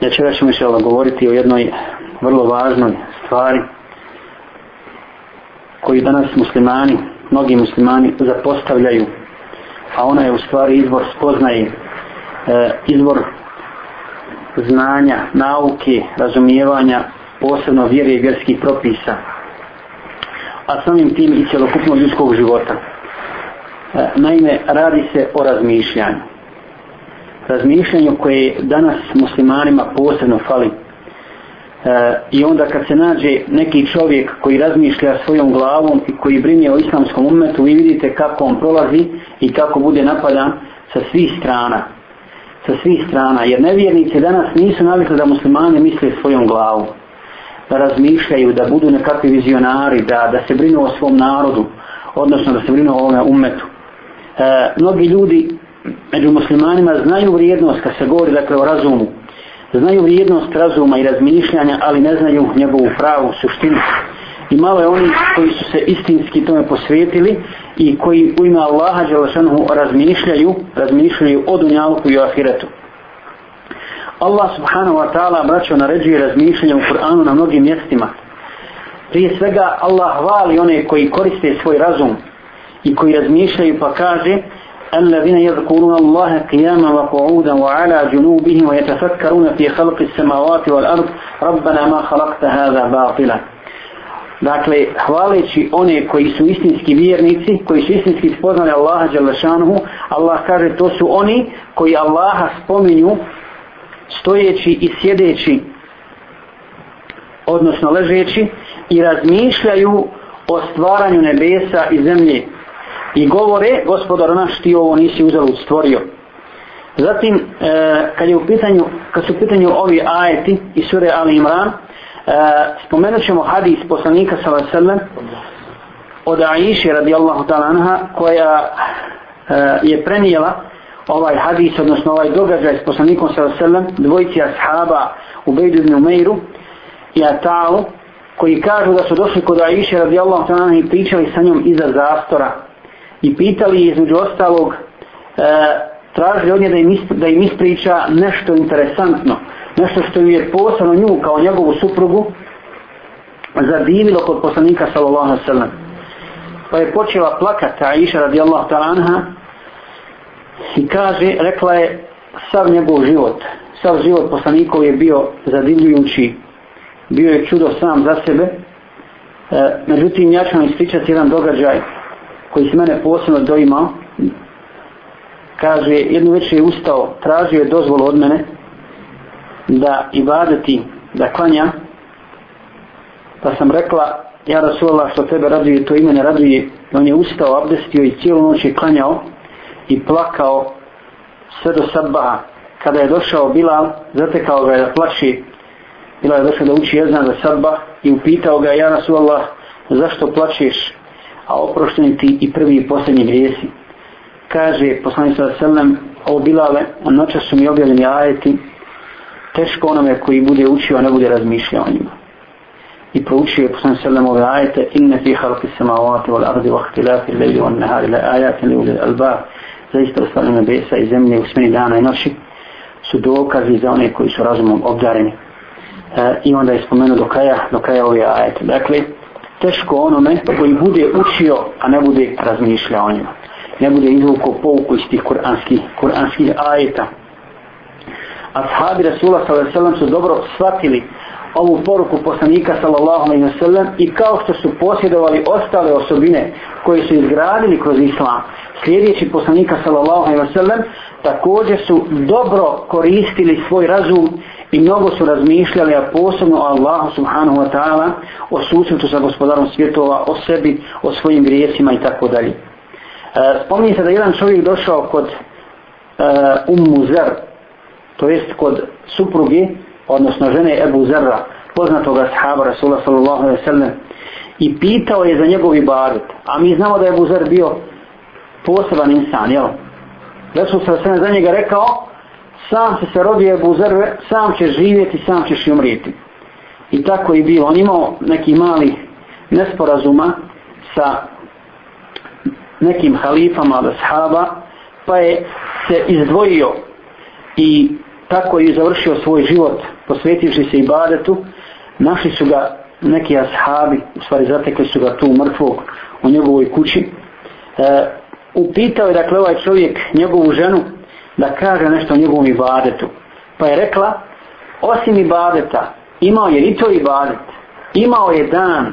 Večera ćemo se govoriti o jednoj vrlo važnoj stvari koju danas muslimani, mnogi muslimani zapostavljaju, a ona je u stvari izvor spoznaje, e, izvor znanja, nauke, razumijevanja, posebno vjere i vjerskih propisa, a samim tim i cjelokupno ljudskog života. E, naime, radi se o razmišljanju razmišljanju koje danas muslimanima posebno fali. E, I onda kad se nađe neki čovjek koji razmišlja svojom glavom i koji brinje o islamskom umetu, vi vidite kako on prolazi i kako bude napadan sa svih strana. Sa svih strana. Jer nevjernice danas nisu navikli da muslimani misle svojom glavom. Da razmišljaju, da budu nekakvi vizionari, da, da se brinu o svom narodu, odnosno da se brinu o ovome umetu. E, mnogi ljudi među muslimanima znaju vrijednost kad se govori dakle o razumu znaju vrijednost razuma i razmišljanja ali ne znaju njegovu pravu suštinu i malo je oni koji su se istinski tome posvetili i koji u ime Allaha Đelešanuhu razmišljaju razmišljaju o dunjalku i o ahiretu Allah subhanahu wa ta'ala braćo naređuje razmišljanje u Kur'anu na mnogim mjestima prije svega Allah hvali one koji koriste svoj razum i koji razmišljaju pa kaže kaže الذين يذكرون الله قياما وقعودا وعلى جنوبهم ويتفكرون في خلق السماوات والأرض ربنا ما خلقت هذا باطلا Dakle, hvaleći one koji su istinski vjernici, koji su istinski spoznali Allaha Đalešanuhu, Allah kaže to su oni koji Allaha spominju stojeći i sjedeći, odnosno ležeći i razmišljaju o stvaranju nebesa i zemlje i govore gospodar naš ti ovo nisi uzalud stvorio zatim e, kad je u pitanju kad su u pitanju ovi ajeti i sure Ali Imran e, spomenut ćemo hadis poslanika sallam od Aisha radijallahu ta'ala anha koja e, je prenijela ovaj hadis, odnosno ovaj događaj s poslanikom sa vselem, dvojci ashaba u Bejdu i Umeiru i Atalu, koji kažu da su došli kod Aisha radijallahu ta'ala i pričali sa njom iza zastora, i pitali između ostalog e, tražili od nje da im, is, da im ispriča nešto interesantno nešto što je posano nju kao njegovu suprugu zadivilo kod poslanika sallallahu sallam pa je počela plakati Aisha radijallahu ta'anha i kaže, rekla je sav njegov život sav život poslanikov je bio zadivljujući bio je čudo sam za sebe e, međutim ja ću vam ispričati jedan događaj koji se mene posebno doima, kaže, jednu večer je ustao, tražio je dozvolu od mene da i vadeti, da klanja, pa sam rekla, ja Rasulullah što tebe raduje, to ime ne raduje, on je ustao, abdestio i cijelu noć je klanjao i plakao sve do sabaha. Kada je došao Bilal, zatekao ga je da plaši, Bilal je došao da uči jezna za sabah i upitao ga, ja Rasulullah, zašto plačeš? a oprošteni ti i prvi i posljednji grijesi. Kaže poslanik sa selam o Bilale, noća su mi objavljeni ajeti, teško onome koji bude učio, a ne bude razmišljao o njima. I proučio je poslanik sa selam ove ajete, inne fi halki sama ovate, vol ardi vahtilati, lejli on nehali, le ajate, li ulje alba, zaista ostali nebesa i zemlje u smeni dana i noći, su dokazi za one koji su razumom obdareni. E, I onda je spomenuo do kraja, do kraja ove ajete. Dakle, teško onome koji bude učio, a ne bude razmišljao o njima. Ne bude izvukao pouku iz tih kuranskih, kuranskih ajeta. Ashabi Rasula sallallahu alejhi ve sellem su dobro shvatili ovu poruku poslanika sallallahu alejhi ve sellem i kao što su posjedovali ostale osobine koje su izgradili kroz islam slijedeći poslanika sallallahu alejhi ve sellem također su dobro koristili svoj razum i mnogo su razmišljali a posebno o Allahu subhanahu wa ta'ala o susretu sa gospodarom svjetova o sebi, o svojim grijesima i tako dalje e, spominje se da jedan čovjek došao kod e, Ummu Zer to jest kod supruge odnosno žene Ebu Zerra, poznatog ashaba Rasula sallallahu alaihi sallam, i pitao je za njegov ibadet. A mi znamo da je Ebu Zer bio poseban insan, jel? Rasul sallallahu alaihi za njega rekao, sam se se rodio Ebu Zer, sam će živjeti, sam ćeš i umrijeti. I tako je bilo. On imao neki mali nesporazuma sa nekim halifama od ashaba, pa je se izdvojio i tako i završio svoj život posvetivši se ibadetu našli su ga neki ashabi u stvari zatekli su ga tu mrtvog u njegovoj kući e, upitao je dakle ovaj čovjek njegovu ženu da kaže nešto o njegovom ibadetu pa je rekla osim ibadeta imao je i to ibadet imao je dan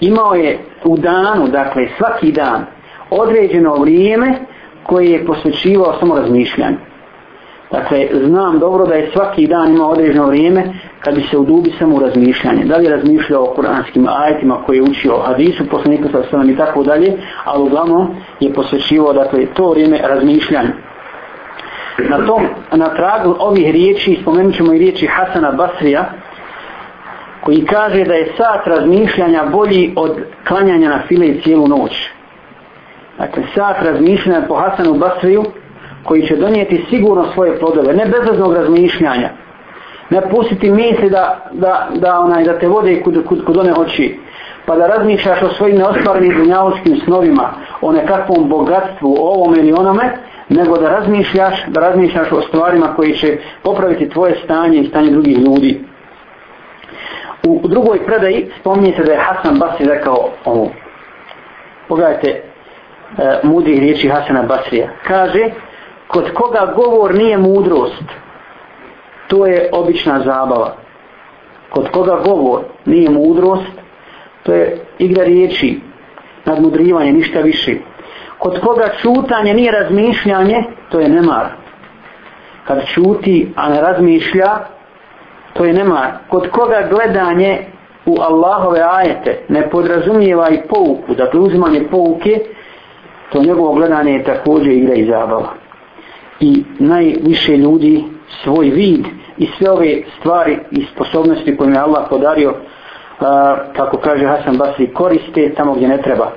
imao je u danu dakle svaki dan određeno vrijeme koje je posvećivao samo razmišljanju Dakle, znam dobro da je svaki dan ima određeno vrijeme kad bi se udubi samo u razmišljanje. Da li je razmišljao o kuranskim ajetima koje je učio hadisu, poslanika sa sanom i tako dalje, ali uglavnom je posvećivao dakle, to vrijeme razmišljanje. Na tom, na tragu ovih riječi, spomenut ćemo i riječi Hasana Basrija, koji kaže da je sat razmišljanja bolji od klanjanja na file cijelu noć. Dakle, sat razmišljanja po Hasanu Basriju, koji će donijeti sigurno svoje plodove, ne bezveznog razmišljanja, ne pustiti misli da, da, da, onaj, da te vode kud, kud, kud one oči, pa da razmišljaš o svojim neostvarnim dunjavskim snovima, o nekakvom bogatstvu, o ovome ili onome, nego da razmišljaš, da razmišljaš o stvarima koji će popraviti tvoje stanje i stanje drugih ljudi. U drugoj predaji spominje se da je Hasan Basri rekao ovo. Pogledajte e, mudrih riječi Hasana Basrija. Kaže, kod koga govor nije mudrost, to je obična zabava. Kod koga govor nije mudrost, to je igra riječi, nadmudrivanje, ništa više. Kod koga čutanje nije razmišljanje, to je nemar. Kad čuti, a ne razmišlja, to je nemar. Kod koga gledanje u Allahove ajete ne podrazumijeva i pouku, dakle uzimanje pouke, to njegovo gledanje je također igra i zabava i najviše ljudi svoj vid i sve ove stvari i sposobnosti koje mi je Allah podario a, kako kaže Hasan Basri koriste tamo gdje ne treba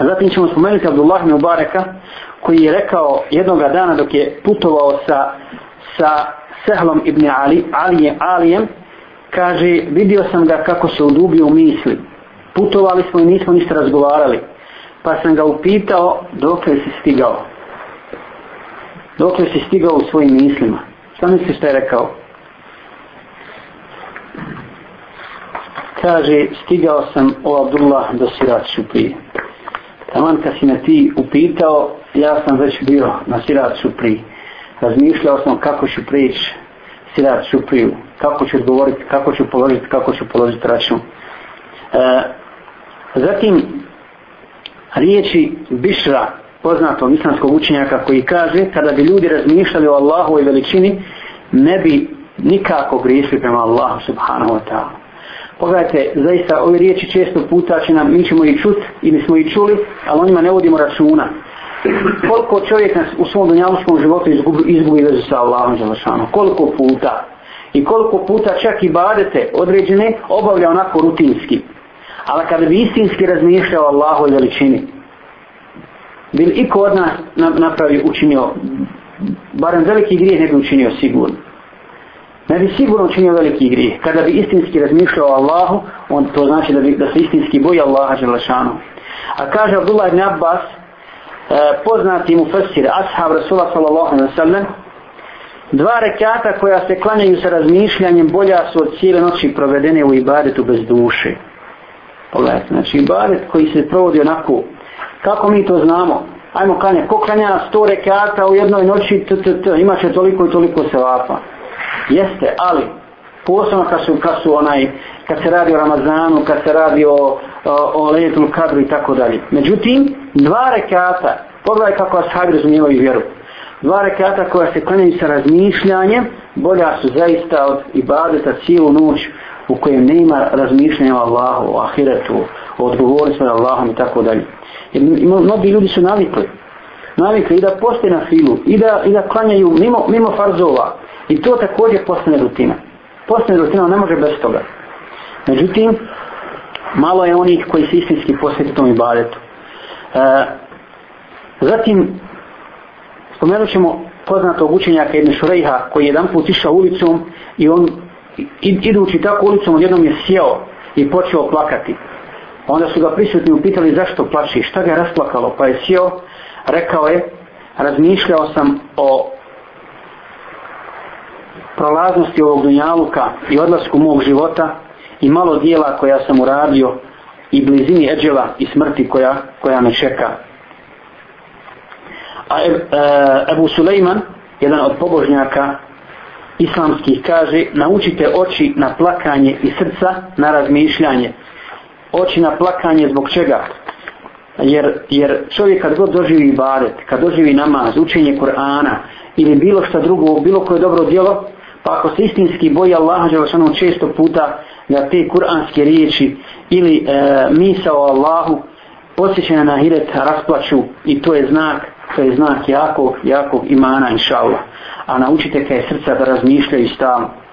a zatim ćemo spomenuti Abdullah Mubareka koji je rekao jednog dana dok je putovao sa, sa Sehlom ibn Ali, Alije, Alijem kaže vidio sam ga kako se udubio u misli putovali smo i nismo ništa razgovarali pa sam ga upitao dok je se stigao dok li si stigao u svojim mislima. Šta misliš što je rekao? Kaže, stigao sam o Abdullah do Sirat Šuprije. Taman kad si me ti upitao, ja sam već bio na Sirat Šuprije. Razmišljao sam kako ću prijeći Sirat Šupriju, kako ću odgovoriti, kako ću položiti, kako ću položiti račun. E, zatim, riječi Bišra, poznatom islamskog učenjaka koji kaže kada bi ljudi razmišljali o Allahu i veličini ne bi nikako grišli prema Allahu subhanahu wa ta'ala. Pogledajte, zaista ove riječi često puta će nam, mi ćemo i čut i mi smo i čuli, ali o njima ne vodimo računa. Koliko čovjek nas u svom dunjavskom životu izgubi, izgubi vezu sa Allahom Đelešanom? Koliko puta? I koliko puta čak i badete određene obavlja onako rutinski? Ali kada bi istinski razmišljao Allahu i veličini, bil iko od nas napravio, učinio, barem veliki grijeh ne bi učinio sigurno. Ne bi sigurno učinio veliki grijeh. Kada bi istinski razmišljao o Allahu, on to znači da, bi, da se istinski boji Allaha Đelešanu. A kaže Abdullah ibn Abbas, e, poznati mu fesir, ashab Rasulullah sallallahu alaihi wa sallam, dva rekata koja se klanjaju sa razmišljanjem bolja su od cijele noći provedene u ibadetu bez duše. Pogledajte, znači ibadet koji se provodi onako Kako mi to znamo? Ajmo klanja, ko klanja 100 rekata u jednoj noći, t, t, t, ima se toliko i toliko sevapa. Jeste, ali, posebno kad su, kad su onaj, kad se radi o Ramazanu, kad se radi o, o, o Lejetul Kadru i tako dalje. Međutim, dva rekata, pogledaj kako vas hajde razumijevaju vjeru. Dva rekata koja se klanjaju sa razmišljanjem, bolja su zaista od ibadeta cijelu noć, u kojem nema razmišljanja o Allahu, o ahiretu, o odgovornosti Allahom i tako dalje. Jer mnogi ljudi su navikli. Navikli i da poste na filu, i da, i da klanjaju mimo, mimo farzova. I to također postane rutina. Postane rutina, ne može bez toga. Međutim, malo je onih koji se istinski posveti tom ibadetu. E, zatim, spomenut ćemo poznatog učenjaka jedne Šurejha koji je jedan put išao ulicom i on idući tako ulicom, jednom je sjeo i počeo plakati. Onda su ga prisutni upitali zašto plaši, šta ga je rasplakalo, pa je sjeo, rekao je, razmišljao sam o prolaznosti ovog dunjaluka i odlasku mog života i malo dijela koja sam uradio i blizini eđela i smrti koja, koja me čeka. A e, e, Ebu Suleiman, jedan od pobožnjaka, islamskih kaže naučite oči na plakanje i srca na razmišljanje. Oči na plakanje zbog čega? Jer, jer čovjek kad god doživi ibadet, kad doživi namaz, učenje Kur'ana ili bilo šta drugo, bilo koje dobro djelo, pa ako se istinski boji Allaha Đelešanu ono često puta da te kur'anske riječi ili e, misa o Allahu posjećena na hiret rasplaću i to je znak, to je znak jakog, jakog imana inša Allah a naučite kaj srca da razmišljaju stalno.